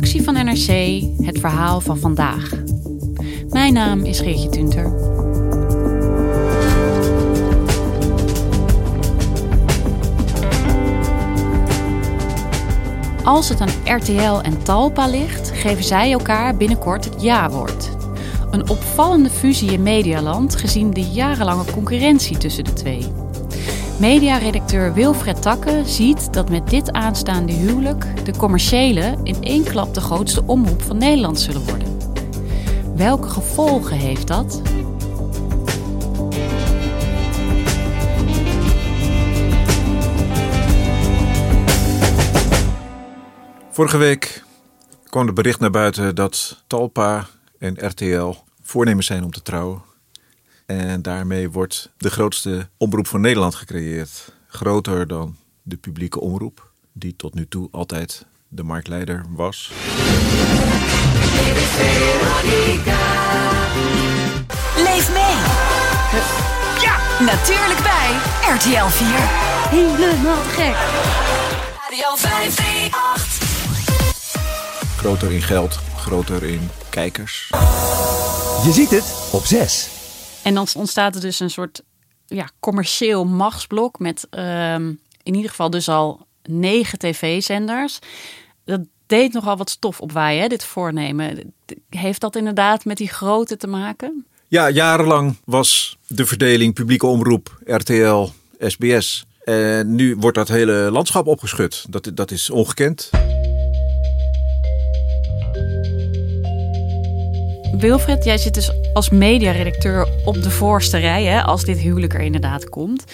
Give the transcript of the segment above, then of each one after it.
Redactie van NRC het verhaal van vandaag. Mijn naam is Geertje Tunter. Als het aan RTL en Talpa ligt, geven zij elkaar binnenkort het ja-woord. Een opvallende fusie in Medialand gezien de jarenlange concurrentie tussen de twee. Mediaredacteur Wilfred Takke ziet dat met dit aanstaande huwelijk de commerciële in één klap de grootste omroep van Nederland zullen worden. Welke gevolgen heeft dat? Vorige week kwam het bericht naar buiten dat Talpa en RTL voornemens zijn om te trouwen. En daarmee wordt de grootste omroep van Nederland gecreëerd. Groter dan de publieke omroep, die tot nu toe altijd de marktleider was. Leef mee! Ja, natuurlijk bij RTL 4. Helemaal gek! Radio 538. Groter in geld, groter in kijkers. Je ziet het op 6. En dan ontstaat er dus een soort ja, commercieel machtsblok met ehm, in ieder geval dus al negen tv-zenders. Dat deed nogal wat stof opwaaien, hè, dit voornemen. Heeft dat inderdaad met die grootte te maken? Ja, jarenlang was de verdeling publieke omroep, RTL, SBS. En nu wordt dat hele landschap opgeschud. Dat, dat is ongekend. Wilfred, jij zit dus als mediaredacteur op de voorste rij hè, als dit huwelijk er inderdaad komt.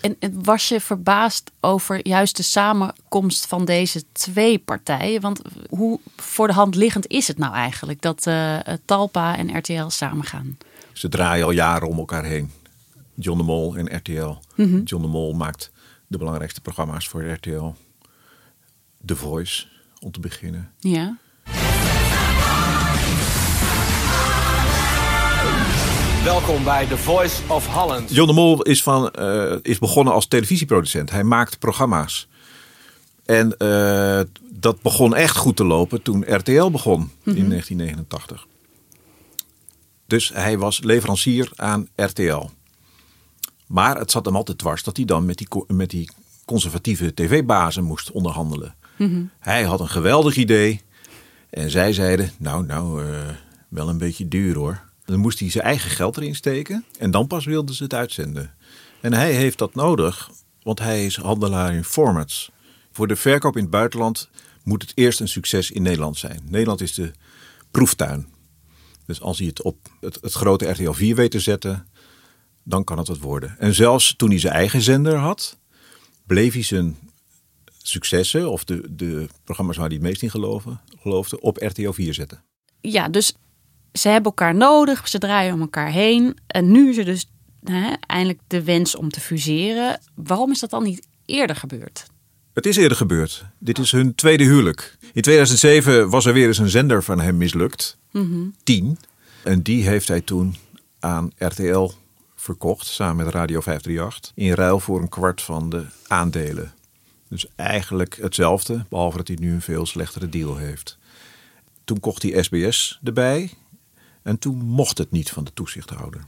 En was je verbaasd over juist de samenkomst van deze twee partijen? Want hoe voor de hand liggend is het nou eigenlijk dat eh, Talpa en RTL samengaan? Ze draaien al jaren om elkaar heen. John de Mol en RTL. John de Mol maakt de belangrijkste programma's voor RTL. The Voice, om te beginnen. Ja. Welkom bij The Voice of Holland. John de Mol is, van, eh, is begonnen als televisieproducent. Hij maakt programma's. En eh, dat begon echt goed te lopen toen RTL begon in 1989. Dus hij was leverancier aan RTL. Maar het zat hem altijd dwars dat hij dan met die, met die conservatieve tv-bazen moest onderhandelen. Hij had een geweldig idee. En zij zeiden, nou, nou, eh, wel een beetje duur hoor. Dan moest hij zijn eigen geld erin steken. En dan pas wilden ze het uitzenden. En hij heeft dat nodig, want hij is handelaar in formats. Voor de verkoop in het buitenland moet het eerst een succes in Nederland zijn. Nederland is de proeftuin. Dus als hij het op het, grote RTL 4 weet te zetten, dan kan het wat worden. En zelfs toen hij zijn eigen zender had, bleef hij zijn successen, of de, de programma's waar hij het meest in geloven, geloofde, op RTL 4 zetten. ja, dus ze hebben elkaar nodig, ze draaien om elkaar heen. En nu is er dus hè, eindelijk de wens om te fuseren. Waarom is dat dan niet eerder gebeurd? Het is eerder gebeurd. Dit is hun tweede huwelijk. In 2007 was er weer eens een zender van hem mislukt. 10. En die heeft hij toen aan RTL verkocht, samen met Radio 538. In ruil voor een kwart van de aandelen. Dus eigenlijk hetzelfde, behalve dat hij nu een veel slechtere deal heeft. Toen kocht hij SBS erbij. En toen mocht het niet van de toezichthouder.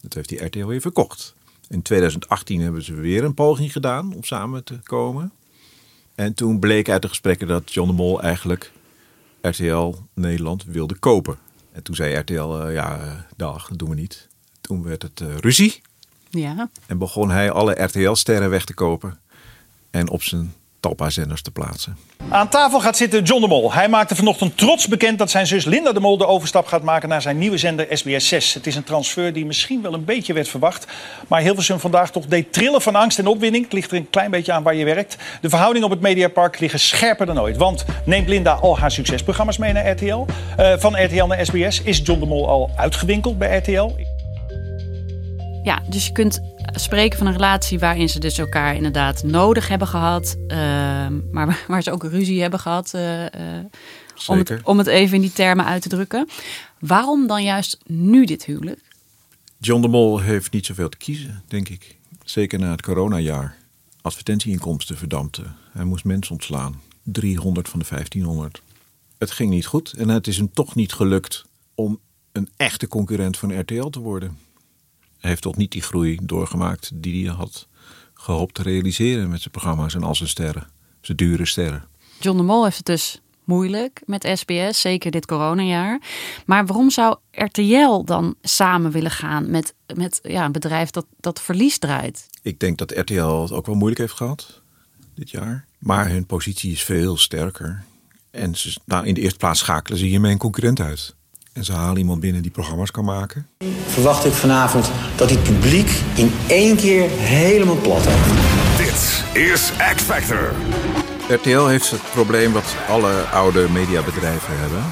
Dat heeft hij RTL weer verkocht. In 2018 hebben ze weer een poging gedaan om samen te komen. En toen bleek uit de gesprekken dat John de Mol eigenlijk RTL Nederland wilde kopen. En toen zei RTL, eh, ja, eh, dag, dat doen we niet. Toen werd het eh, ruzie Ja. en begon hij alle RTL-sterren weg te kopen en op zijn Talpa-zenders te plaatsen. Aan tafel gaat zitten John de Mol. Hij maakte vanochtend trots bekend dat zijn zus Linda de Mol de overstap gaat maken naar zijn nieuwe zender SBS 6. Het is een transfer die misschien wel een beetje werd verwacht. Maar Hilversum vandaag toch deed trillen van angst en opwinding. Het ligt er een klein beetje aan waar je werkt. De verhoudingen op het Mediapark liggen scherper dan ooit. Want neemt Linda al haar succesprogramma's mee naar RTL? Eh, van RTL naar SBS? Is John de Mol al uitgewinkeld bij RTL? Ja, dus je kunt spreken van een relatie waarin ze dus elkaar inderdaad nodig hebben gehad. ehm, maar waar ze ook ruzie hebben gehad. eh, eh, om, het, om het even in die termen uit te drukken. Waarom dan juist nu dit huwelijk? John de Mol heeft niet zoveel te kiezen, denk ik. Zeker na het coronajaar. Advertentieinkomsten verdampten. Hij moest mensen ontslaan. 300 van de 1500. Het ging niet goed en het is hem toch niet gelukt om een echte concurrent van RTL te worden. Heeft toch niet die groei doorgemaakt die hij had gehoopt te realiseren met zijn programma's en al zijn sterren. Zijn dure sterren. John de Mol heeft het dus moeilijk met SBS, zeker dit coronajaar. Maar waarom zou RTL dan samen willen gaan met, met ja, een bedrijf dat, dat verlies draait? Ik denk dat RTL het ook wel moeilijk heeft gehad dit jaar. Maar hun positie is veel sterker. En ze, nou, in de eerste plaats schakelen ze hiermee een concurrent uit. En ze halen iemand binnen die programma's kan maken. verwacht ik vanavond dat dit publiek in één keer helemaal plat heeft. Dit is X Factor. RTL heeft het probleem wat alle oude mediabedrijven hebben.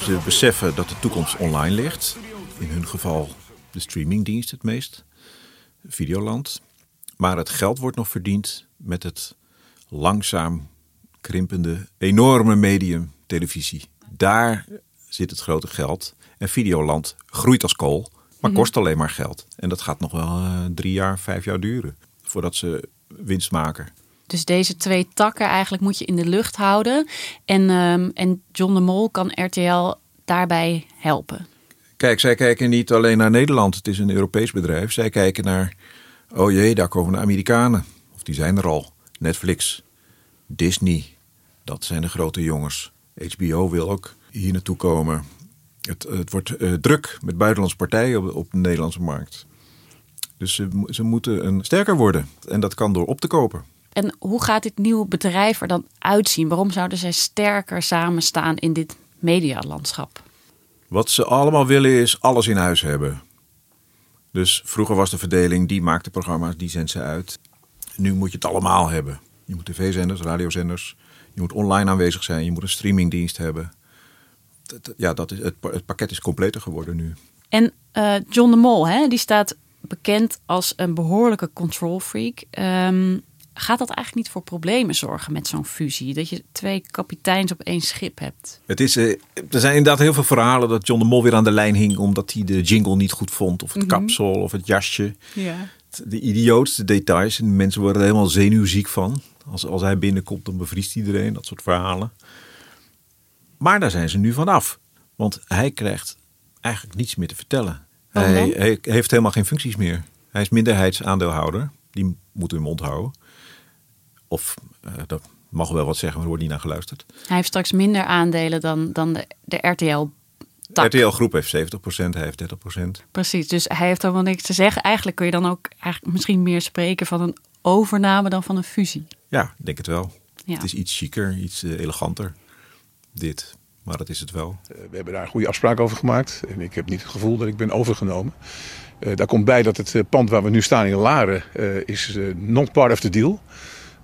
Ze beseffen dat de toekomst online ligt. In hun geval de streamingdienst het meest. Videoland. Maar het geld wordt nog verdiend met het langzaam krimpende, enorme medium televisie. Daar zit het grote geld. En Videoland groeit als kool, maar kost alleen maar geld. En dat gaat nog wel eh, drie jaar, vijf jaar duren voordat ze winst maken. Dus deze twee takken eigenlijk moet je in de lucht houden. En, ehm, en John de Mol kan RTL daarbij helpen. Kijk, zij kijken niet alleen naar Nederland. Het is een Europees bedrijf. Zij kijken naar, oh jee, daar komen de Amerikanen. Of die zijn er al. Netflix, Disney. Dat zijn de grote jongens. HBO wil ook hier naartoe komen. Het, het wordt eh, druk met buitenlandse partijen op, op de Nederlandse markt. Dus ze, ze moeten een sterker worden. En dat kan door op te kopen. En hoe gaat dit nieuwe bedrijf er dan uitzien? Waarom zouden zij sterker samen staan in dit medialandschap? Wat ze allemaal willen is alles in huis hebben. Dus vroeger was de verdeling, die maakt de programma's, die zendt ze uit. Nu moet je het allemaal hebben. Je moet tv-zenders, radiozenders. Je moet online aanwezig zijn. Je moet een streamingdienst hebben. Ja, dat is, het, pa- het pakket is completer geworden nu. En eh, John de Mol, hè, die staat bekend als een behoorlijke control freak. Ehm, gaat dat eigenlijk niet voor problemen zorgen met zo'n fusie? Dat je twee kapiteins op één schip hebt? Het is, eh, er zijn inderdaad heel veel verhalen dat John de Mol weer aan de lijn hing... omdat hij de jingle niet goed vond. Of het kapsel of het jasje. Ja. De idiootste details. En mensen worden er helemaal zenuwziek van. Als, als hij binnenkomt, dan bevriest iedereen. Dat soort verhalen. Maar daar zijn ze nu vanaf. Want hij krijgt eigenlijk niets meer te vertellen. Waarom Hij, heeft helemaal geen functies meer. Hij is minderheidsaandeelhouder. Die moet hun mond houden. Of, eh, dat mag wel wat zeggen, maar er wordt niet naar geluisterd. Hij heeft straks minder aandelen dan, dan de, de RTL. Tak. RTL Groep heeft 70%, hij heeft 30%. Precies, dus hij heeft helemaal niks te zeggen. Eigenlijk kun je dan ook eigenlijk misschien meer spreken van een overname dan van een fusie. Ja, ik denk het wel. Ja. Het is iets chiquer, iets eh, eleganter. Dit. Maar dat is het wel. Eh, We hebben daar een goede afspraak over gemaakt. En ik heb niet het gevoel dat ik ben overgenomen. Eh, daar komt bij dat het eh, pand waar we nu staan in Laren eh, is eh, not part of the deal.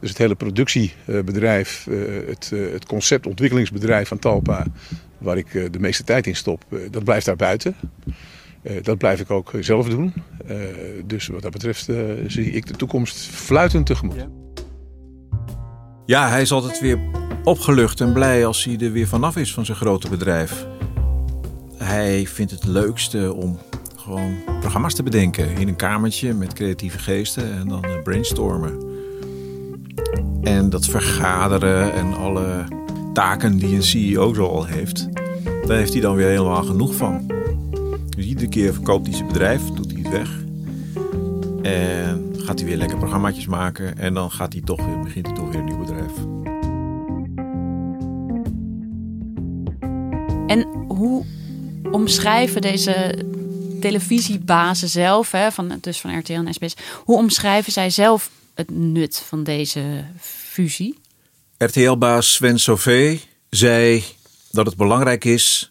Dus het hele productiebedrijf, eh, het, eh, het conceptontwikkelingsbedrijf van Talpa, waar ik eh, de meeste tijd in stop, eh, dat blijft daar buiten. Eh, dat blijf ik ook zelf doen. Eh, dus wat dat betreft eh, zie ik de toekomst fluitend tegemoet. Ja, hij is altijd weer opgelucht en blij als hij er weer vanaf is van zijn grote bedrijf. Hij vindt het leukste om gewoon programma's te bedenken in een kamertje met creatieve geesten en dan eh, brainstormen. En dat vergaderen en alle taken die een CEO zo al heeft, daar heeft hij dan weer helemaal genoeg van. Dus iedere keer verkoopt hij zijn bedrijf, doet hij het weg. En gaat hij weer lekker programmaatjes maken. En dan gaat hij toch weer, begint hij toch weer een nieuw bedrijf. En hoe omschrijven deze televisiebazen zelf, hè, van, dus van RTL en SBS, hoe omschrijven zij zelf het nut van deze fusie? RTL-baas Sven Sauvé zei dat het belangrijk is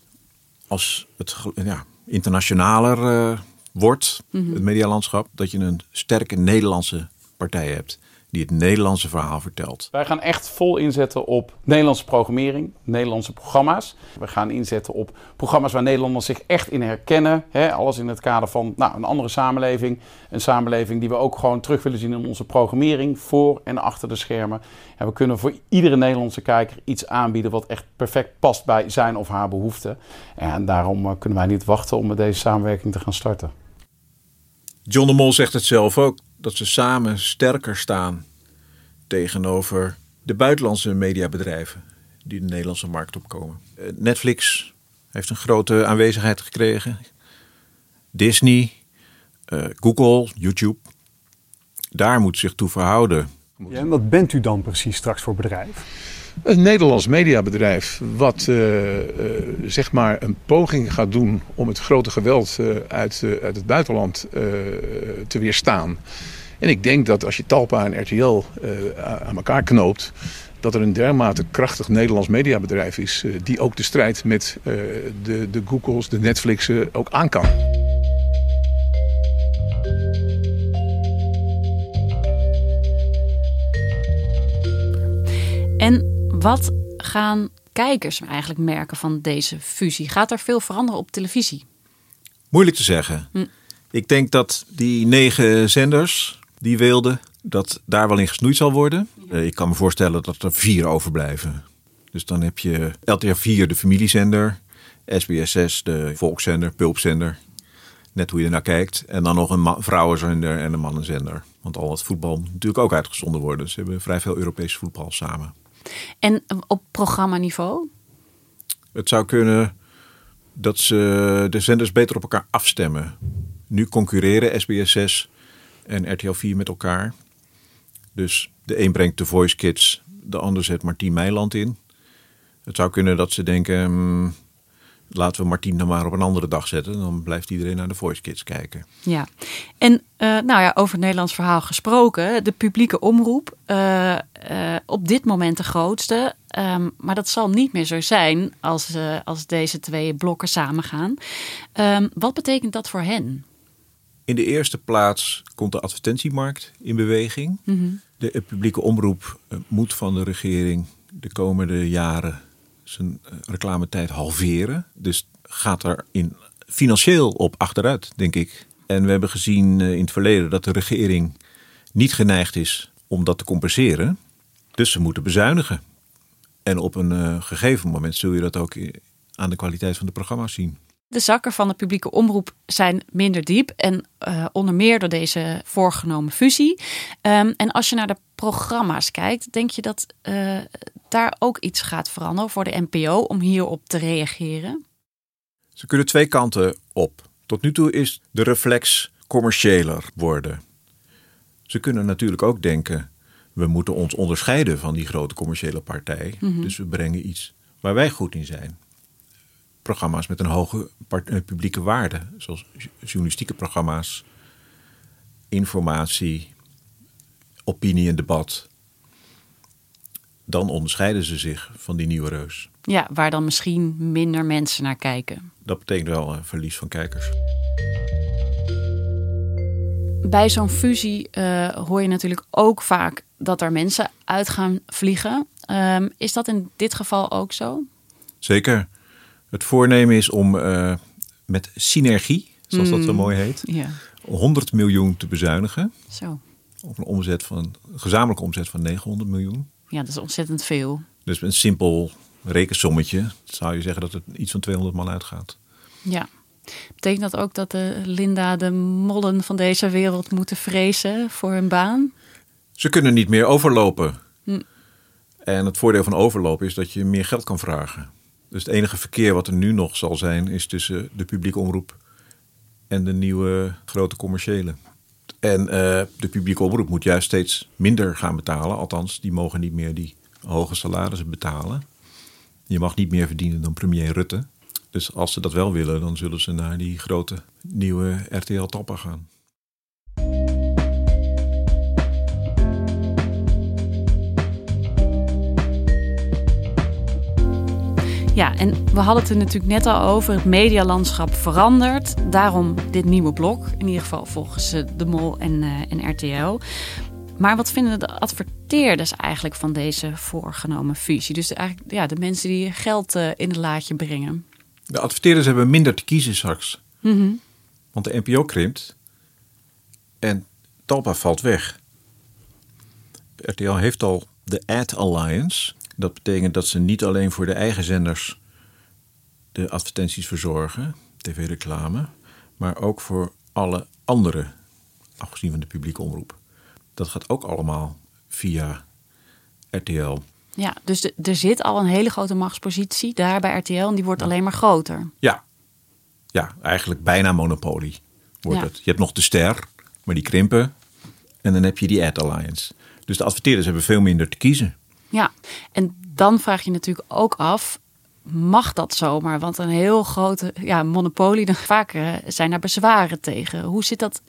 als het ja, internationaler eh, wordt, Mhm. het medialandschap, dat je een sterke Nederlandse partij hebt die het Nederlandse verhaal vertelt. Wij gaan echt vol inzetten op Nederlandse programmering, Nederlandse programma's. We gaan inzetten op programma's waar Nederlanders zich echt in herkennen. Hè, alles in het kader van nou, een andere samenleving. Een samenleving die we ook gewoon terug willen zien in onze programmering, voor en achter de schermen. En we kunnen voor iedere Nederlandse kijker iets aanbieden wat echt perfect past bij zijn of haar behoeften. En daarom eh, kunnen wij niet wachten om met deze samenwerking te gaan starten. John de Mol zegt het zelf ook, dat ze samen sterker staan tegenover de buitenlandse mediabedrijven die de Nederlandse markt opkomen. Eh, Netflix heeft een grote aanwezigheid gekregen. Disney, eh, Google, YouTube. Daar moet zich toe verhouden. Ja, en wat bent u dan precies straks voor bedrijf? Een Nederlands mediabedrijf wat eh, eh, zeg maar een poging gaat doen om het grote geweld eh, uit, uit het buitenland te weerstaan. En ik denk dat als je Talpa en RTL aan elkaar knoopt, dat er een dermate krachtig Nederlands mediabedrijf is die ook de strijd met de, de Googles, de Netflixen ook aan kan. En wat gaan kijkers eigenlijk merken van deze fusie? Gaat er veel veranderen op televisie? Moeilijk te zeggen. Hm. Ik denk dat die negen zenders die wilden, dat daar wel in gesnoeid zal worden. Eh, ik kan me voorstellen dat er vier overblijven. Dus dan heb je LTR 4 de familiezender, SBS 6 de volkszender, pulpzender. Net hoe je ernaar kijkt. En dan nog een vrouwenzender en een mannenzender. Want al het voetbal moet natuurlijk ook uitgezonden worden. Ze hebben vrij veel Europees voetbal samen. En op programmaniveau? Het zou kunnen dat ze de zenders beter op elkaar afstemmen. Nu concurreren SBS 6 en RTL 4 met elkaar. Dus de een brengt de Voice Kids, de ander zet Martien Meiland in. Het zou kunnen dat ze denken, hmm, laten we Martien dan maar op een andere dag zetten. Dan blijft iedereen naar de Voice Kids kijken. Ja. En eh, nou ja, over het Nederlands verhaal gesproken. De publieke omroep, eh, op dit moment de grootste. Ehm, maar dat zal niet meer zo zijn als, als deze twee blokken samengaan. Ehm, wat betekent dat voor hen? In de eerste plaats komt de advertentiemarkt in beweging. Mhm. De publieke omroep moet van de regering de komende jaren zijn eh, reclametijd halveren. Dus gaat er in financieel op achteruit, denk ik. En we hebben gezien eh, in het verleden dat de regering niet geneigd is om dat te compenseren. Dus ze moeten bezuinigen. En op een eh, gegeven moment zul je dat ook aan de kwaliteit van de programma's zien. De zakken van de publieke omroep zijn minder diep. En eh, onder meer door deze voorgenomen fusie. Ehm, en als je naar de programma's kijkt, denk je dat eh, daar ook iets gaat veranderen voor de NPO om hierop te reageren? Ze kunnen twee kanten op. Tot nu toe is de reflex commerciëler worden. Ze kunnen natuurlijk ook denken: we moeten ons onderscheiden van die grote commerciële partij. Mhm. Dus we brengen iets waar wij goed in zijn. Programma's met een hoge eh, publieke waarde, zoals jo- journalistieke programma's, informatie, opinie en debat. Dan onderscheiden ze zich van die nieuwe reus. Ja, waar dan misschien minder mensen naar kijken. Dat betekent wel een verlies van kijkers. Bij zo'n fusie eh, hoor je natuurlijk ook vaak dat er mensen uit gaan vliegen. Ehm, is dat in dit geval ook zo? Zeker. Het voornemen is om eh, met synergie, zoals dat zo Mm, mooi heet, ja. 100 miljoen te bezuinigen. Zo. Op een omzet van, een gezamenlijke omzet van 900 miljoen. Ja, dat is ontzettend veel. Dus met een simpel rekensommetje zou je zeggen dat het iets van 200 man uitgaat. Ja. Betekent dat ook dat de Linda de Mollen van deze wereld moeten vrezen voor hun baan? Ze kunnen niet meer overlopen. Hm. En het voordeel van overlopen is dat je meer geld kan vragen. Dus het enige verkeer wat er nu nog zal zijn, is tussen de publieke omroep en de nieuwe grote commerciële. En eh, de publieke omroep moet juist steeds minder gaan betalen. Althans, die mogen niet meer die hoge salarissen betalen. Je mag niet meer verdienen dan premier Rutte. Dus als ze dat wel willen, dan zullen ze naar die grote nieuwe RTL Talpa gaan. Ja, en we hadden het er natuurlijk net al over. Het medialandschap verandert. Daarom dit nieuwe blok. In ieder geval volgens eh, De Mol en, eh, en RTL. Maar wat vinden de adverteerders eigenlijk van deze voorgenomen fusie? Dus eigenlijk ja, de mensen die geld eh, in het laadje brengen. De adverteerders hebben minder te kiezen straks. Mhm. Want de NPO krimpt en Talpa valt weg. RTL heeft al de Ad Alliance. Dat betekent dat ze niet alleen voor de eigen zenders de advertenties verzorgen, tv-reclame, maar ook voor alle andere, afgezien van de publieke omroep. Dat gaat ook allemaal via RTL. Ja, dus de- er zit al een hele grote machtspositie daar bij RTL en die wordt alleen maar groter. Ja, ja eigenlijk bijna monopolie wordt Ja. het. Je hebt nog de ster, maar die krimpen. En dan heb je die Ad Alliance. Dus de adverteerders hebben veel minder te kiezen. Ja, en dan vraag je natuurlijk ook af, mag dat zomaar? Want een heel grote ja, monopolie, dan vaak eh, zijn daar bezwaren tegen. Hoe zit dat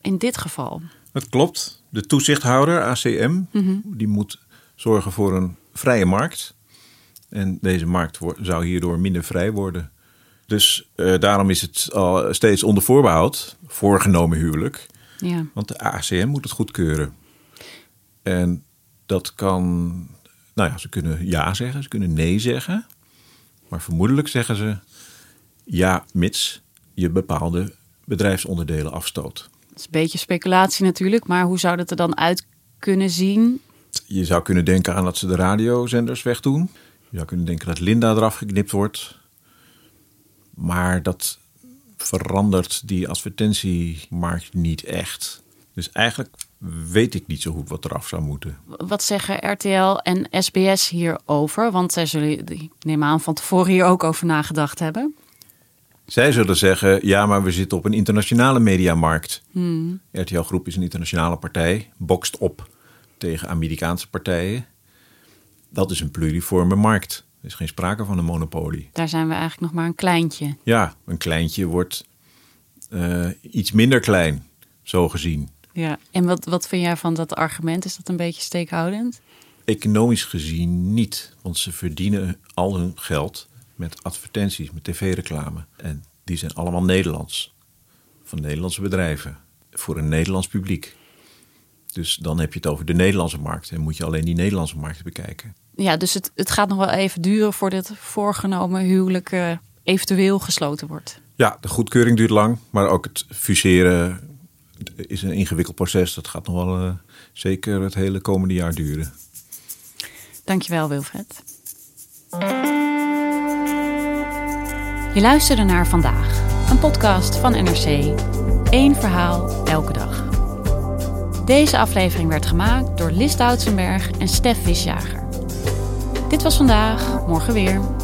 in dit geval? Dat klopt. De toezichthouder, ACM, Mhm. die moet zorgen voor een vrije markt. En deze markt zou hierdoor minder vrij worden. Dus eh, daarom is het al steeds onder voorbehoud, voorgenomen huwelijk. Ja. Want de ACM moet het goedkeuren. En dat kan, nou ja, ze kunnen ja zeggen, ze kunnen nee zeggen. Maar vermoedelijk zeggen ze ja, mits je bepaalde bedrijfsonderdelen afstoot. Dat is een beetje speculatie natuurlijk, maar hoe zou dat er dan uit kunnen zien? Je zou kunnen denken aan dat ze de radiozenders wegdoen. Je zou kunnen denken dat Linda eraf geknipt wordt. Maar dat verandert die advertentiemarkt niet echt. Dus eigenlijk weet ik niet zo goed wat eraf zou moeten. Wat zeggen RTL en SBS hierover? Want zij zullen, ik neem aan, van tevoren hier ook over nagedacht hebben. Zij zullen zeggen, ja, maar we zitten op een internationale mediamarkt. Hmm. RTL Groep is een internationale partij, bokst op tegen Amerikaanse partijen. Dat is een pluriforme markt. Er is geen sprake van een monopolie. Daar zijn we eigenlijk nog maar een kleintje. Ja, een kleintje wordt eh, iets minder klein, zo gezien. Ja. En wat, wat vind jij van dat argument? Is dat een beetje steekhoudend? Economisch gezien niet, want ze verdienen al hun geld met advertenties, met tv-reclame. En die zijn allemaal Nederlands, van Nederlandse bedrijven, voor een Nederlands publiek. Dus dan heb je het over de Nederlandse markt en moet je alleen die Nederlandse markt bekijken. Ja, dus het, het gaat nog wel even duren voordat dit voorgenomen huwelijk eh, eventueel gesloten wordt. Ja, de goedkeuring duurt lang, maar ook het fuseren is een ingewikkeld proces. Dat gaat nog wel eh, zeker het hele komende jaar duren. Dankjewel, Wilfred. Je luisterde naar Vandaag, een podcast van NRC. Eén verhaal elke dag. Deze aflevering werd gemaakt door Lis Doutsenberg en Stef Visjager. Dit was vandaag, morgen weer.